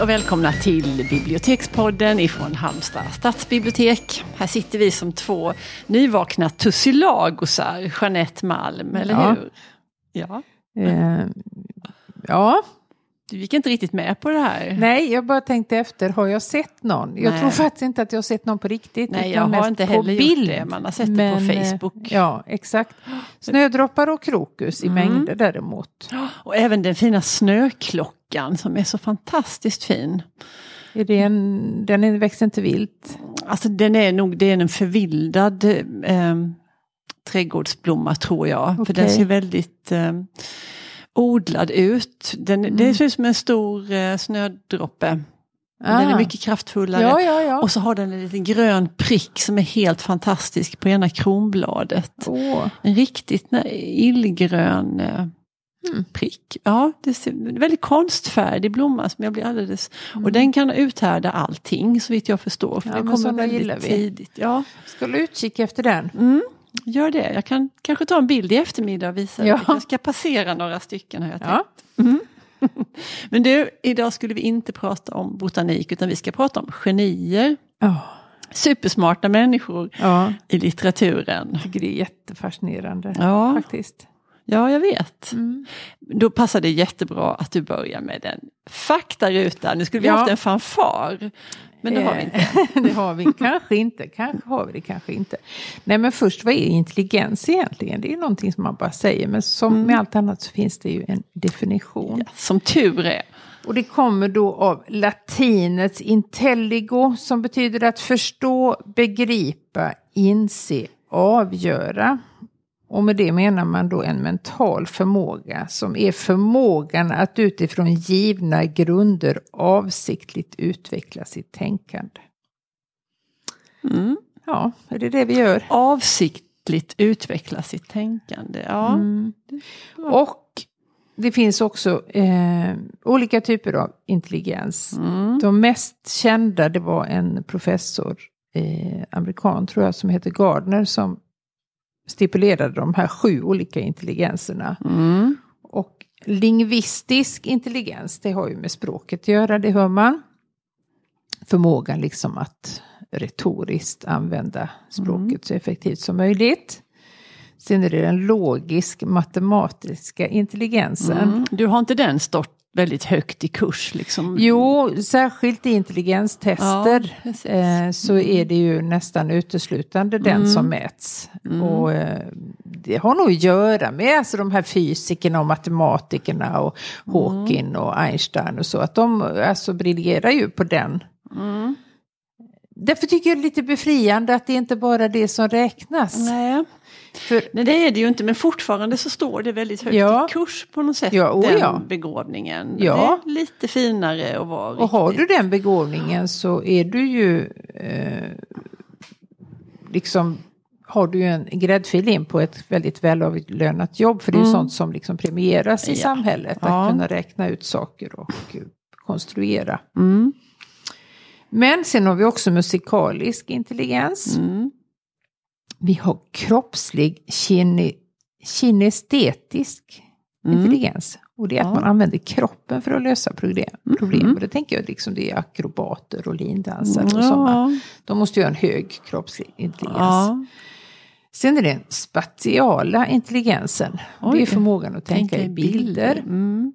Hej och välkomna till Bibliotekspodden ifrån Halmstad stadsbibliotek. Här sitter vi som två nyvakna tussilagosar, Jeanette Malm, eller Ja. hur? Ja. Eh, ja, Du gick inte riktigt med på det här. nej, jag bara tänkte efter, har jag sett någon? Jag Nej. tror faktiskt inte att jag har sett någon på riktigt. Nej, jag har inte heller gjort bild. det. Man har sett det Men, på eh, Facebook. Ja, exakt. Snödroppar och krokus i Mm. mängder däremot. Och även den fina snöklockan som är så fantastiskt fin. Är det en, den är, växer inte vilt. Alltså den är nog, det är en förvildad eh, trädgårdsblomma tror jag. För Okej. den ser väldigt eh, odlad ut. Den, Mm. Det ser ut som en stor eh, snödroppe. Den är Ah. mycket kraftfullare. Ja, ja, ja. Och så har den en liten grön prick som är helt fantastisk på ena kronbladet. Åh, En riktigt illgrön eh, Mm. prick. Ja, det ser är en väldigt konstfärdig blomma som jag blir alldeles... Och den kan uthärda allting så vitt jag förstår. För Mm. Ja, den kommer väldigt tidigt. Ja, ska utkik efter den. mm, gör det. Jag kan kanske ta en bild i eftermiddag och visa. Ja. Jag ska passera några stycken har jag tänkt. Ja. Men du, idag skulle vi inte prata om botanik utan vi ska prata om genier. Ja, Supersmarta människor ja. i litteraturen. Jag tycker det är jättefascinerande Ja, faktiskt. ja jag vet. Mm. Då passar det jättebra att du börjar med den faktarutan. Nu skulle vi Ja. haft en fanfar. Men det har vi Eh, inte. det har vi kanske inte, kanske har vi det, kanske inte. Nej men först, vad är intelligens egentligen? Det är någonting som man bara säger, men som Mm. med allt annat så finns det ju en definition. Som tur är. Och det kommer då av latinets intelligo som betyder att förstå, begripa, inse, avgöra. Och med det menar man då en mental förmåga som är förmågan att utifrån givna grunder avsiktligt utveckla sitt tänkande. Mm. Ja, är det det vi gör? Avsiktligt utveckla sitt tänkande. Ja. Mm. Och det finns också eh, olika typer av intelligens. Mm. De mest kända det var en professor, eh, amerikan tror jag, som heter Gardner som stipulerade de här sju olika intelligenserna. Mm. Och lingvistisk intelligens, det har ju med språket att göra, det hör man. Förmågan liksom att retoriskt använda språket så effektivt som möjligt. Sen är det den logisk matematiska intelligensen. Mm. Du har inte den väldigt högt i kurs liksom? Jo, särskilt i intelligenstester Ja, eh, så är det ju nästan uteslutande den som mäts. Och eh, det har nog att göra med alltså, de här fysikerna och matematikerna och Hawking och Einstein och så. Att de alltså briljerar ju på den. Mm. Därför tycker jag det är lite befriande att det inte bara är det som räknas. Nej. För, Nej, det är det ju inte, men fortfarande så står det väldigt högt Ja. i kurs på något sätt, Ja, den ja. begåvningen. Ja. Det är lite finare att vara och har du riktigt- den begåvningen så är du ju eh, liksom har du ju en gräddfil in på ett väldigt välavlönat jobb. För det är ju Mm. sånt som liksom premieras i Ja. samhället. Ja. Att kunna räkna ut saker och konstruera. Mm. Men sen har vi också musikalisk intelligens. Mm. Vi har kroppslig kine, kinestetisk Mm. intelligens. Och det är att Ja. man använder kroppen för att lösa problem. problem. Mhm. Och det tänker jag liksom det är akrobater och lindansare och Ja. sådana. De måste ju ha en hög kroppslig intelligens. Ja. Sen är det den spatiala intelligensen. Oj. det är förmågan att tänka, i bilder. Mm.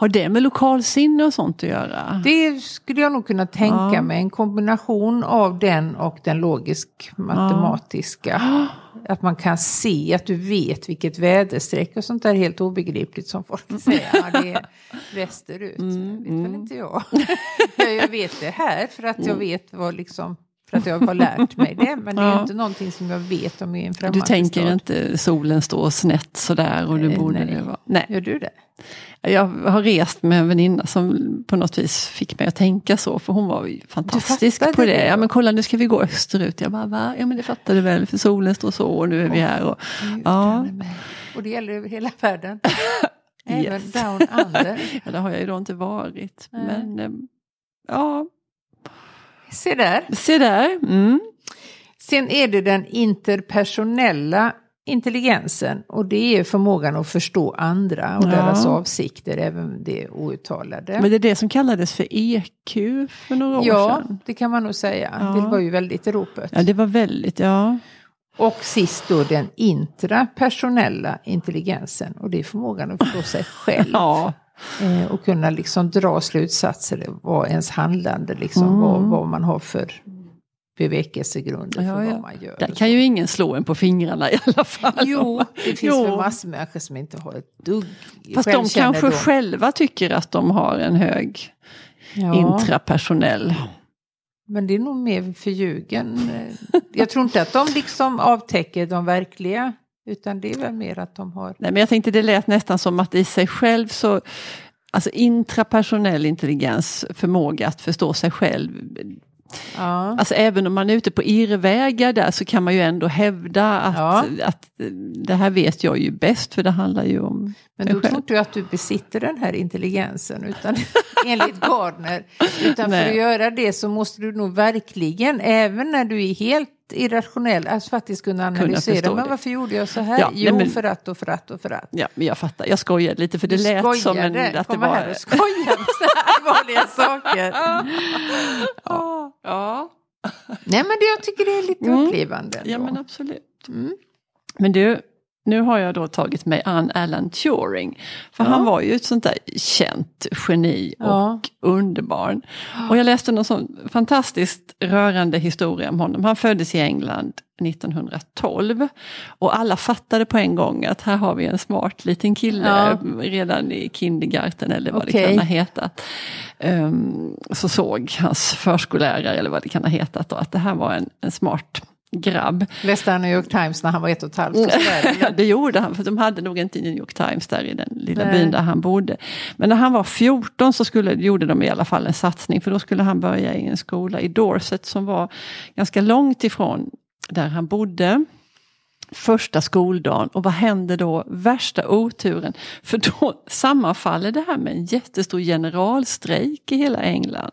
Har det med lokalsinne och sånt att göra? Det skulle jag nog kunna tänka Ja. mig. En kombination av den och den logisk-matematiska. Att man kan se, att du vet vilket väderstreck och sånt där helt obegripligt som folk säger. Ja, det är västerut. Mm, vet mm. väl inte jag. ja, jag vet det här för att jag vet vad liksom, för att jag har lärt mig det. Men det är Ja. inte någonting som jag vet om i en främmande Du tänker stad. inte solen står snett sådär och du Eh, borde nej. det vara. Nej. Gör du det? Jag har rest med en väninna som på något vis fick mig att tänka så, för hon var ju fantastisk på det. det? Ja men kolla nu ska vi gå österut. Jag bara, va? Ja men det fattar du väl, för solen står så och nu är vi här. Och, Gud, Ja. Och det gäller över hela världen. Även Yes. down under. ja, det har jag ju då inte varit. Nej. Men eh, ja, Se där. se där. Mm. Sen är det den interpersonella intelligensen och det är förmågan att förstå andra och Ja. deras avsikter, även det outtalade. Men det är det som kallades för EQ för några år ja, sedan. det kan man nog säga. Ja. Det var ju väldigt i ropet. Ja, det var väldigt, ja. Och sist då den intrapersonella intelligensen och det är förmågan att förstå sig själv. Ja, Eh, och kunna liksom dra slutsatser vad ens handlande, liksom, Mm. vad, vad man har för bevekelsegrunder Ja, för ja. vad man gör. där kan ju ingen slå en på fingrarna i alla fall. Jo, det finns Jo. väl massor med människor som inte har ett dugg Fast de kanske självkännedom. själva tycker att de har en hög ja, intrapersonell. Men det är nog mer förljugen. Jag tror inte att de liksom avtäcker de verkliga. Utan det är väl mer att de har... Nej, men jag tänkte det lät nästan som att i sig själv så Alltså intrapersonell intelligens, förmåga att förstå sig själv. Ja. Alltså även om man är ute på irrvägar där så kan man ju ändå hävda att, Ja. att det här vet jag ju bäst för det handlar ju om Men själv. tror inte att du besitter den här intelligensen. Utan enligt Gardner. Utan för Nej. att göra det så måste du nog verkligen, även när du är helt irrationell, alltså faktiskt kunna analysera. men det. varför gjorde jag så här? Ja, jo, nej, men- för att och för att och för att. Ja, men jag fattar, jag skojade lite för det Du lät som en, skojade. att det Komma här var... och skoja med så här allvarliga saker. Ja, ja. Nej men det, jag tycker det är lite Mm. upplivande. ja ändå. men absolut. Mm. Men du, nu har jag då tagit mig an Alan Turing. För Ja. han var ju ett sånt där känt geni och Ja. underbarn. Och jag läste någon sån fantastiskt rörande historia om honom. Han föddes i England 1912. Och alla fattade på en gång att här har vi en smart liten kille Ja. redan i kindergarten eller vad det Okej. kan ha hetat. Ehm, så såg hans förskollärare eller vad det kan ha hetat då, att det här var en, en smart grabb. Läste han New York Times när han var ett och ett halvt? Ja, det gjorde han, för de hade nog inte New York Times där i den lilla Nej. byn där han bodde. Men när han var 14 så skulle, gjorde de i alla fall en satsning, för då skulle han börja i en skola i Dorset som var ganska långt ifrån där han bodde. Första skoldagen och vad händer då? Värsta oturen. För då sammanfaller det här med en jättestor generalstrejk i hela England.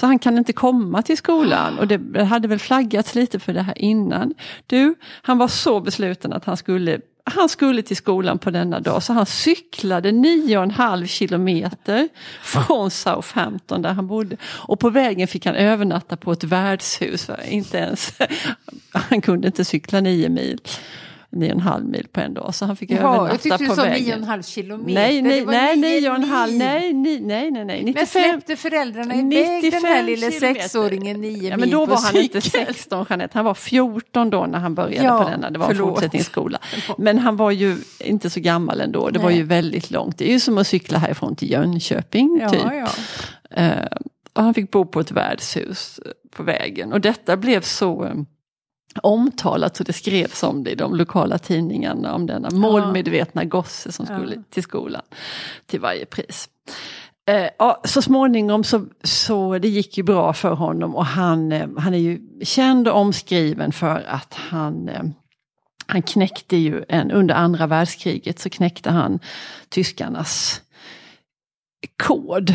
Så han kan inte komma till skolan och det hade väl flaggats lite för det här innan. Du, han var så besluten att han skulle han skulle till skolan på denna dag så han cyklade 9,5 kilometer från Southampton där han bodde. Och på vägen fick han övernatta på ett värdshus. Inte ens, han kunde inte cykla 9 mil. 9,5 mil på en dag. Så han fick Jaha, jag övernatta tyckte du på sa vägen. 9,5 kilometer. Nej, nej, var nej, nio 9,5, mil. nej, nej, nej, nej, nej, Men 95. släppte föräldrarna iväg den här kilometer. sexåringen nio Ja, mil men då på var han cykel? inte 16 Jeanette, han var 14 då när han började Ja, på denna. Det var en förlåt. fortsättningsskola. Men han var ju inte så gammal ändå, det var Nej. ju väldigt långt. Det är ju som att cykla härifrån till Jönköping Ja, typ. ja. Eh, och han fick bo på ett värdshus på vägen. Och detta blev så eh, omtalat så det skrevs om det i de lokala tidningarna om denna målmedvetna gosse som Ja. skulle till skolan till varje pris. Eh, ja, så småningom så, så det gick ju bra för honom och han, eh, han är ju känd och omskriven för att han eh, han knäckte ju en, under andra världskriget så knäckte han tyskarnas kod.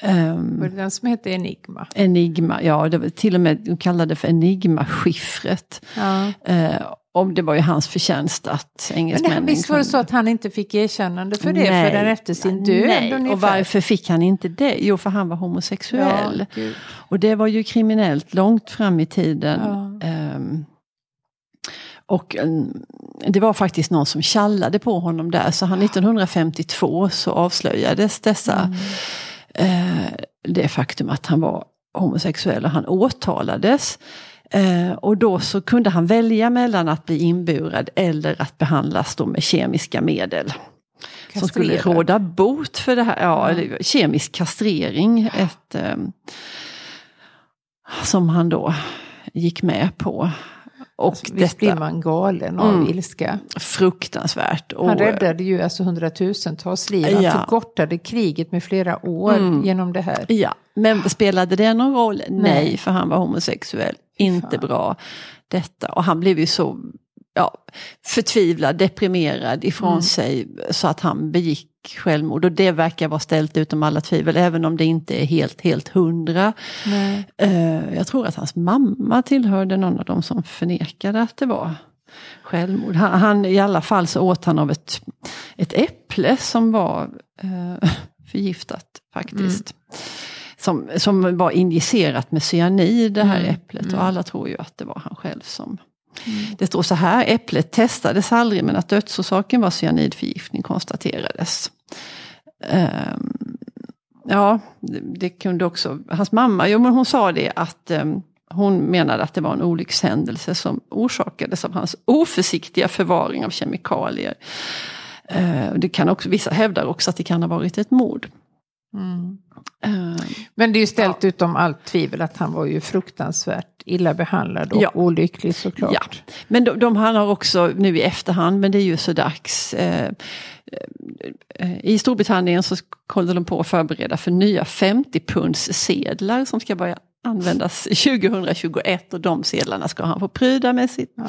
Ehm, Var det den som hette Enigma? Enigma, ja det var till och med, de kallade det för Enigma-skiffret. Ja. Och det var ju hans förtjänst att Men engelsmännen det, visst var det kunde- så att han inte fick erkännande för det Nej. förrän efter sin död? Nej, ungefär? och varför fick han inte det? Jo, för han var homosexuell. Ja. Och det var ju kriminellt långt fram i tiden. Ja. Ehm, och mm, det var faktiskt någon som tjallade på honom där. Så han 1952 så avslöjades dessa, Mm. Eh, det faktum att han var homosexuell och han åtalades. Eh, och då så kunde han välja mellan att bli inburad eller att behandlas då med kemiska medel. Som skulle råda bot för det här, ja, Ja. kemisk kastrering. Ett, ehm, som han då gick med på. Och Alltså, visst blir man galen av Mm. ilska. fruktansvärt. Och, Han räddade ju alltså hundratusentals liv. Han Ja. förkortade kriget med flera år Mm. genom det här. Ja, men spelade det någon roll? Nej, Nej. för han var homosexuell. Inte fan. bra detta. Och han blev ju så ja, förtvivlad, deprimerad ifrån Mm. sig så att han begick självmord. Och det verkar vara ställt utom alla tvivel, även om det inte är helt, helt hundra. Eh, jag tror att hans mamma tillhörde någon av dem som förnekade att det var självmord. Han, han, I alla fall så åt han av ett, ett äpple som var eh, förgiftat faktiskt. Mm. Som, som var injicerat med cyanid det här mm. äpplet och mm. alla tror ju att det var han själv som Mm. Det står så här, äpplet testades aldrig men att dödsorsaken var cyanidförgiftning konstaterades. Um, ja, det, det, kunde också, hans mamma, jo men hon sa det att um, hon menade att det var en olyckshändelse som orsakades av hans oförsiktiga förvaring av kemikalier. Uh, det kan också, vissa hävdar också att det kan ha varit ett mord. Mm. Uh, Men det är ju ställt ja. utom allt tvivel att han var ju fruktansvärt illa behandlad och ja. olycklig såklart. Ja. Men de, de han har också nu i efterhand, men det är ju så dags. Eh, eh, I Storbritannien så håller de på att förbereda för nya 50 punds sedlar som ska börja användas 2021 och de sedlarna ska han få pryda med sitt, ja.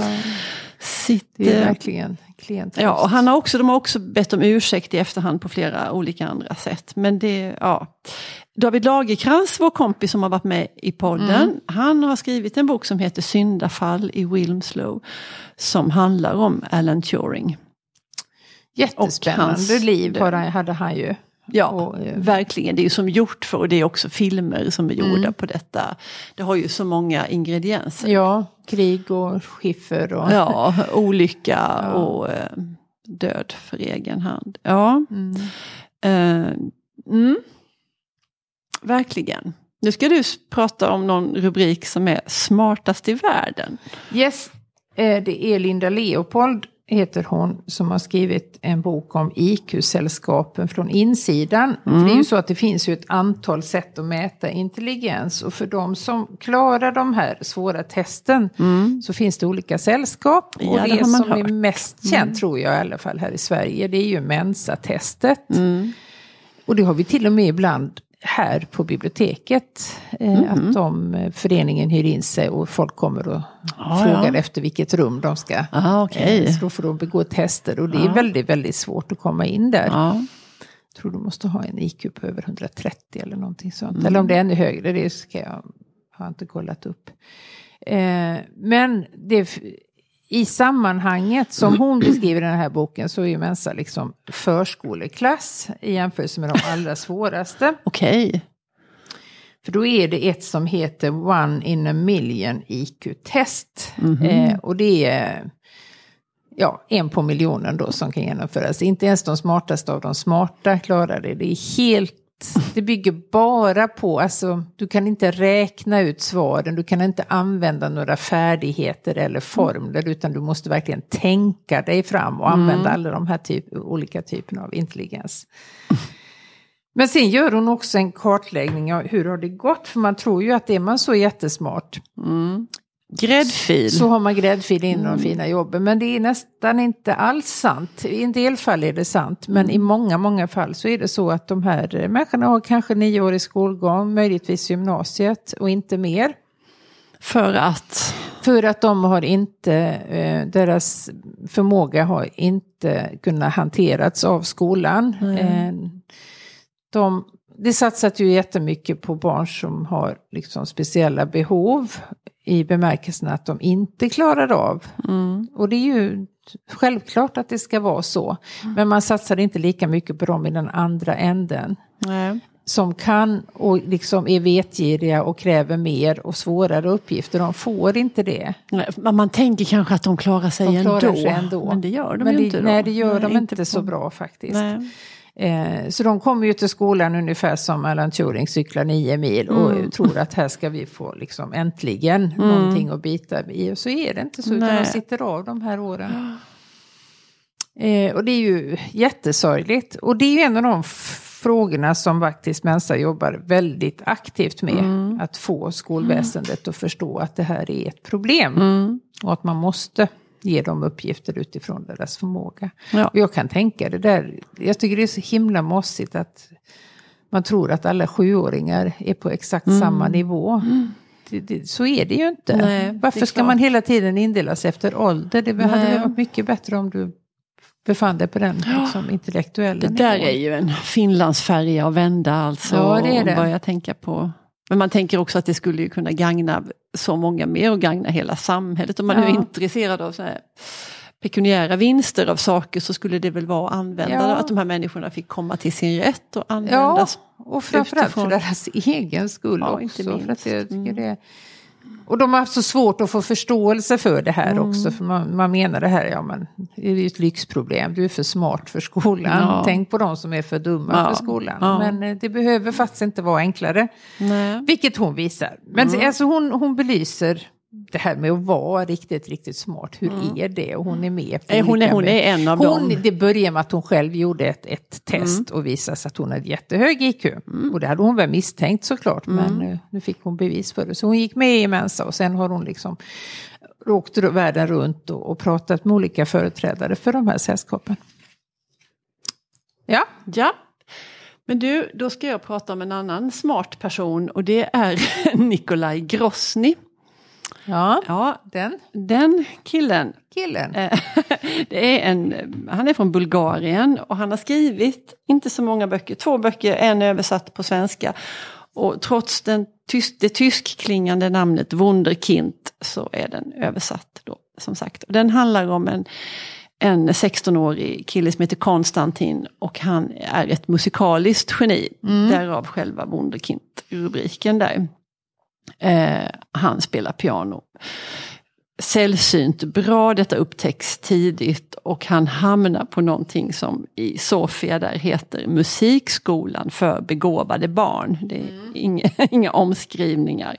sitt det är eh, verkligen klientel. Ja, och han har också, de har också bett om ursäkt i efterhand på flera olika andra sätt. Men det, ja. David Lagerkrans, vår kompis som har varit med i podden, mm. han har skrivit en bok som heter Syndafall i Wilmslow. Som handlar om Alan Turing. Jättespännande liv hade han ju. Ja, och, eh, verkligen. Det är ju som gjort för och det är också filmer som är gjorda mm. på detta. Det har ju så många ingredienser. Ja, krig och skiffer. Och... Ja, olycka ja. och eh, död för egen hand. Ja. Mm. Uh, mm. Verkligen. Nu ska du prata om någon rubrik som är smartast i världen. Yes, eh, det är Linda Leopold heter hon, som har skrivit en bok om IQ-sällskapen från insidan. Mm. För det är ju så att det finns ju ett antal sätt att mäta intelligens. Och för de som klarar de här svåra testen mm. så finns det olika sällskap. Och ja, det, det som hört. är mest känt, mm. tror jag i alla fall här i Sverige, det är ju Mensa-testet. Mm. Och det har vi till och med ibland här på biblioteket. Mm. Att de, eh, föreningen hyr in sig och folk kommer och ah, frågar ja. efter vilket rum de ska. Ah, okay. eh, så då får de begå tester och det ah. är väldigt, väldigt svårt att komma in där. Ah. Jag tror du måste ha en IQ på över 130 eller någonting sånt. Mm. Eller om det är ännu högre, det ska jag, har inte kollat upp. Eh, men det i sammanhanget som hon beskriver i den här boken så är ju Mensa liksom förskoleklass i jämförelse med de allra svåraste. Okej. Okay. För då är det ett som heter One in a million IQ-test. Mm -hmm. eh, och det är ja, en på miljonen då som kan genomföras. Inte ens de smartaste av de smarta klarar det. Det är helt det bygger bara på, alltså du kan inte räkna ut svaren, du kan inte använda några färdigheter eller formler utan du måste verkligen tänka dig fram och använda mm. alla de här typ, olika typerna av intelligens. Men sen gör hon också en kartläggning av hur har det gått, för man tror ju att är man så jättesmart mm. Gräddfil. Så har man gräddfil in mm. de fina jobben. Men det är nästan inte alls sant. I en del fall är det sant. Men mm. i många, många fall så är det så att de här människorna har kanske nioårig skolgång, möjligtvis gymnasiet och inte mer. För att? För att de har inte, eh, deras förmåga har inte kunnat hanterats av skolan. Mm. De, det satsas ju jättemycket på barn som har liksom speciella behov i bemärkelsen att de inte klarar av. Mm. Och det är ju självklart att det ska vara så. Mm. Men man satsar inte lika mycket på dem i den andra änden. Nej. Som kan och liksom är vetgiriga och kräver mer och svårare uppgifter. De får inte det. Nej, man tänker kanske att de klarar sig, de klarar ändå, sig ändå. Men det gör de men ju inte. Då. Nej, det gör nej, de inte, inte så bra faktiskt. Nej. Eh, så de kommer ju till skolan ungefär som Alan Turing cyklar nio mil och mm. tror att här ska vi få liksom äntligen mm. någonting att bita i. Och så är det inte så, utan de sitter av de här åren. Eh, och det är ju jättesorgligt. Och det är ju en av de frågorna som faktiskt Mensa jobbar väldigt aktivt med. Mm. Att få skolväsendet att förstå att det här är ett problem. Mm. Och att man måste ge dem uppgifter utifrån deras förmåga. Ja. Och jag kan tänka det där, jag tycker det är så himla mossigt att man tror att alla sjuåringar är på exakt mm. samma nivå. Mm. Det, det, så är det ju inte. Nej, Varför ska man hela tiden indelas efter ålder? Det Nej. hade varit mycket bättre om du befann dig på den liksom, intellektuella Det där är ju en Finlandsfärja att vända alltså. Ja, det är det. Och börja tänka på Men man tänker också att det skulle ju kunna gagna så många mer och gagna hela samhället. Om man Ja. nu är intresserad av så här pekuniära vinster av saker så skulle det väl vara att använda Ja. att de här människorna fick komma till sin rätt och användas. Ja, och framförallt utifrån. för deras egen skull Ja, också. inte För att minst. jag tycker Mm. det, och de har haft så svårt att få förståelse för det här Mm. också. För man, man menar det här, ja men det är ju ett lyxproblem, du är för smart för skolan. Ja. Tänk på de som är för dumma Ja. för skolan. Ja. Men eh, det behöver faktiskt inte vara enklare. Nej. Vilket hon visar. Men Mm. alltså hon, hon belyser det här med att vara riktigt, riktigt smart. Hur är det? Och hon är med. På Hon är, hon är en av hon, dem. det börjar med att hon själv gjorde ett, ett test och visade sig att hon hade jättehög IQ. Och det hade hon väl misstänkt såklart, men eh, nu fick hon bevis för det. Så hon gick med i Mensa och sen har hon liksom åkt världen runt och, och pratat med olika företrädare för de här sällskapen. Ja, Ja. Men du, då ska jag prata om en annan smart person och det är Nikolaj Grosny. Ja, Ja, den den killen killen. Eh, Det är en, han är från Bulgarien och han har skrivit inte så många böcker, två böcker, en översatt på svenska. Och trots den tysk, det tyskklingande namnet Wunderkind så är den översatt då, som sagt. Den handlar om en, en 16-årig kille som heter Konstantin och han är ett musikaliskt geni. Därav själva Wunderkind-rubriken där. Eh, han spelar piano sällsynt bra, detta upptäcks tidigt och han hamnar på någonting som i Sofia där heter Musikskolan för begåvade barn. Det är inga, inga omskrivningar.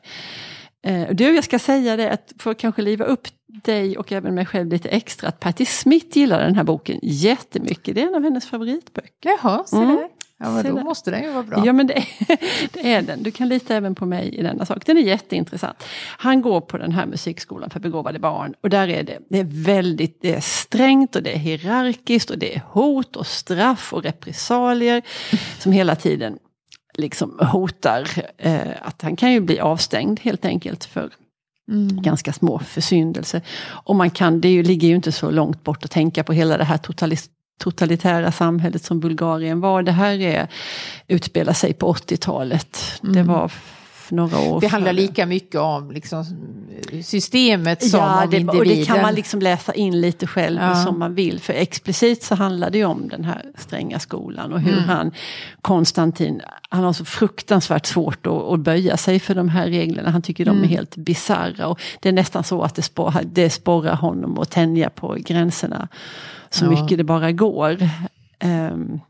Eh, du, jag ska säga det, att för att kanske liva upp dig och även mig själv lite extra, att Patti Smith gillar den här boken jättemycket. Det är en av hennes favoritböcker. Jaha, se Mm. Ja, men då måste den ju vara bra. Ja men det är, det är den. Du kan lita även på mig i denna sak. Den är jätteintressant. Han går på den här musikskolan för begåvade barn. Och där är det, det är väldigt det är strängt och det är hierarkiskt och det är hot och straff och repressalier. Som hela tiden liksom hotar eh, att han kan ju bli avstängd helt enkelt för Mm. ganska små försyndelser. Och man kan, det ju, ligger ju inte så långt bort att tänka på hela det här totalis, totalitära samhället som Bulgarien var. Det här är, utspelar sig på 80-talet. Det var några år Mm. Det handlar lika mycket om liksom, systemet som Ja, om det, individen. och det kan man liksom läsa in lite själv Ja. som man vill. För explicit så handlar det ju om den här stränga skolan och hur Mm. han, Konstantin, han har så fruktansvärt svårt att, att böja sig för de här reglerna. Han tycker Mm. de är helt bisarra och det är nästan så att det, spår, det sporrar honom att tänja på gränserna så Ja. mycket det bara går. Ehm,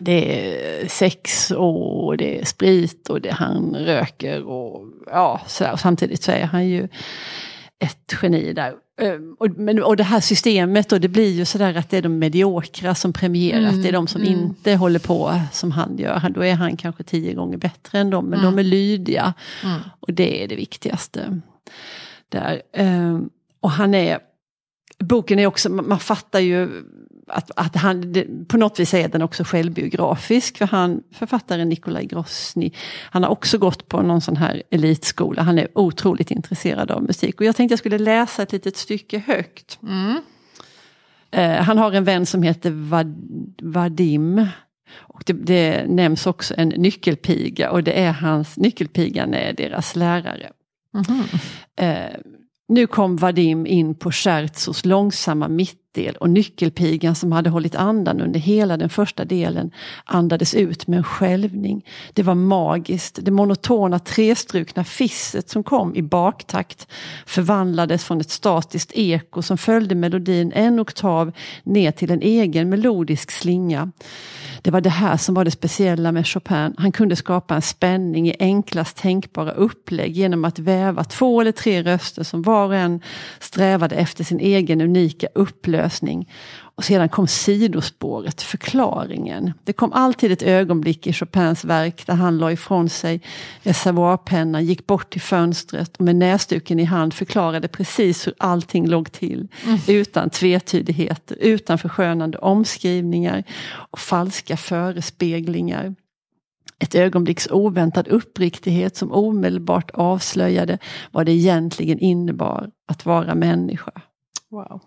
det är sex och det är sprit och det, han röker och ja, så där. Och samtidigt så är han ju ett geni där. Ehm, Och, men, och det här systemet och det blir ju sådär att det är de mediokra som premieras. Mm, Det är de som mm. inte håller på som han gör. Då är han kanske tio gånger bättre än dem. Men de är lydiga. Mm. Och det är det viktigaste. Där. Ehm, och han är, boken är också, man fattar ju att, att han, på något vis är den också självbiografisk. För han, författaren Nikolaj Grosny, han har också gått på någon sån här elitskola. Han är otroligt intresserad av musik. Och jag tänkte jag skulle läsa ett litet stycke högt. Mm. Eh, han har en vän som heter Vad, Vadim. Och det, det nämns också en nyckelpiga och det är hans, nyckelpigan är deras lärare. Mhm. Eh, nu kom Vadim in på Scherzos långsamma mittdel och nyckelpigan som hade hållit andan under hela den första delen andades ut med en skälvning. Det var magiskt. Det monotona trestrukna fisset som kom i baktakt förvandlades från ett statiskt eko som följde melodin en oktav ner till en egen melodisk slinga. Det var det här som var det speciella med Chopin. Han kunde skapa en spänning i enklast tänkbara upplägg genom att väva två eller tre röster som var och en strävade efter sin egen unika upplösning. Och sedan kom sidospåret, förklaringen. Det kom alltid ett ögonblick i Chopins verk där han la ifrån sig reservoarpennan, gick bort till fönstret och med näsduken i hand förklarade precis hur allting låg till. Utan tvetydigheter, utan förskönande omskrivningar och falska förespeglingar. Ett ögonblicks oväntad uppriktighet som omedelbart avslöjade vad det egentligen innebar att vara människa. Wow.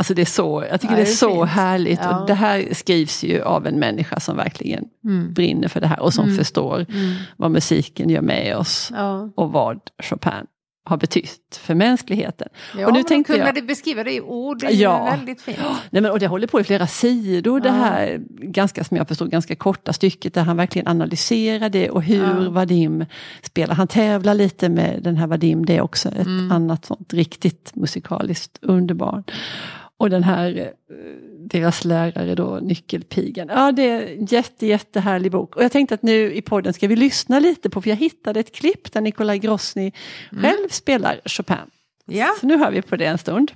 Alltså det är så, jag tycker Ja, det är, det är så fint. härligt. Ja. Och det här skrivs ju av en människa som verkligen Mm. brinner för det här och som Mm. förstår Mm. vad musiken gör med oss. Ja. Och vad Chopin har betytt för mänskligheten. Ja, och nu tänkte kunna jag, det beskriva det i ord, det är Ja. väldigt fint. nej men, och det håller på i flera sidor det här ganska, som jag förstår, ganska korta stycket där han verkligen analyserar det och hur Ja. Vadim spelar. Han tävlar lite med den här Vadim, det är också ett Mm. annat sånt riktigt musikaliskt underbarn. Och den här, eh, deras lärare då, Nyckelpigan. Ja, det är en jätte, jättehärlig bok. Och jag tänkte att nu i podden ska vi lyssna lite på, för jag hittade ett klipp där Nikolaj Grosny själv spelar Chopin. Ja. Så nu hör vi på det en stund.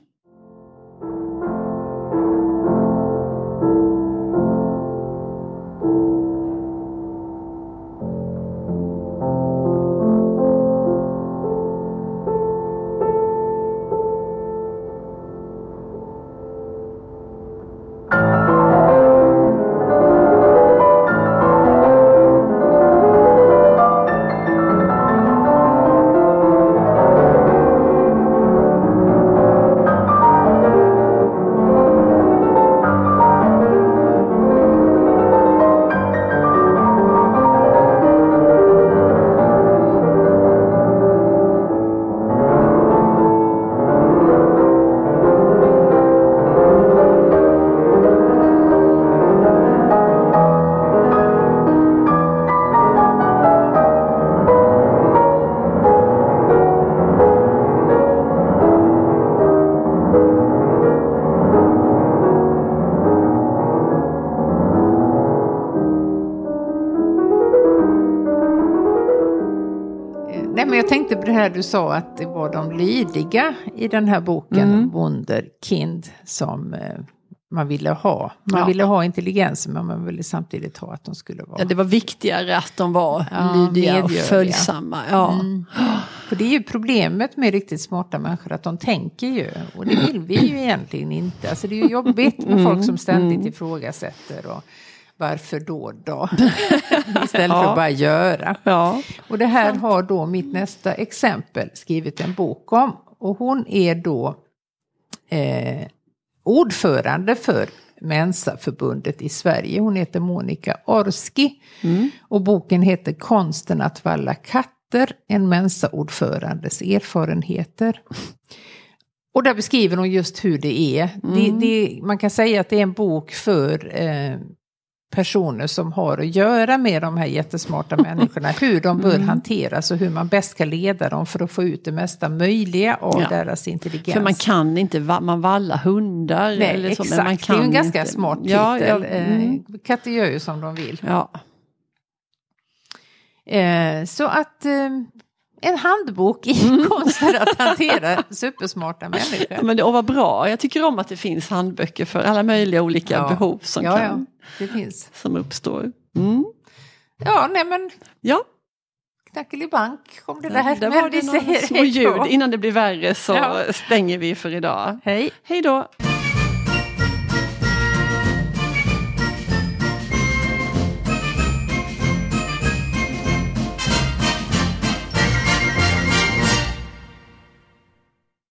Här du sa att det var de lydiga i den här boken, Mm. Wunderkind, som eh, man ville ha. Man Ja. ville ha intelligensen men man ville samtidigt ha att de skulle vara... Ja, det var viktigare att de var Ja, lydiga och följsamma. Ja. Mm. För det är ju problemet med riktigt smarta människor, att de tänker ju. Och det vill vi ju egentligen inte. Alltså det är ju jobbigt med Mm, folk som ständigt mm. ifrågasätter. Och varför då då? Istället för Ja. att bara göra. Ja. Och det här har då mitt nästa exempel skrivit en bok om. Och hon är då eh, ordförande för Mensa-förbundet i Sverige. Hon heter Monica Orski. Mm. Och boken heter Konsten att valla katter, en Mensa-ordförandes erfarenheter. Och där beskriver hon just hur det är. Det, Mm. det, man kan säga att det är en bok för eh, personer som har att göra med de här jättesmarta människorna. Hur de bör Mm. hanteras och hur man bäst ska leda dem för att få ut det mesta möjliga av Ja. deras intelligens. För man kan inte, man vallar hundar. Nej, eller så, exakt. men man det är kan en ganska inte. smart titel. Ja, ja, mm. Eh, Katter gör ju som de vill. ja. Eh, så att eh, en handbok i Mm. konsten att hantera supersmarta människor. Men det, och vad bra, jag tycker om att det finns handböcker för alla möjliga olika Ja. behov som, ja, kan, ja, det finns. som uppstår. Mm. Ja, nej men Ja, knackelibank kom det där. där, var det några små ljud. Innan det blir värre så stänger vi för idag. Hej. Hej då!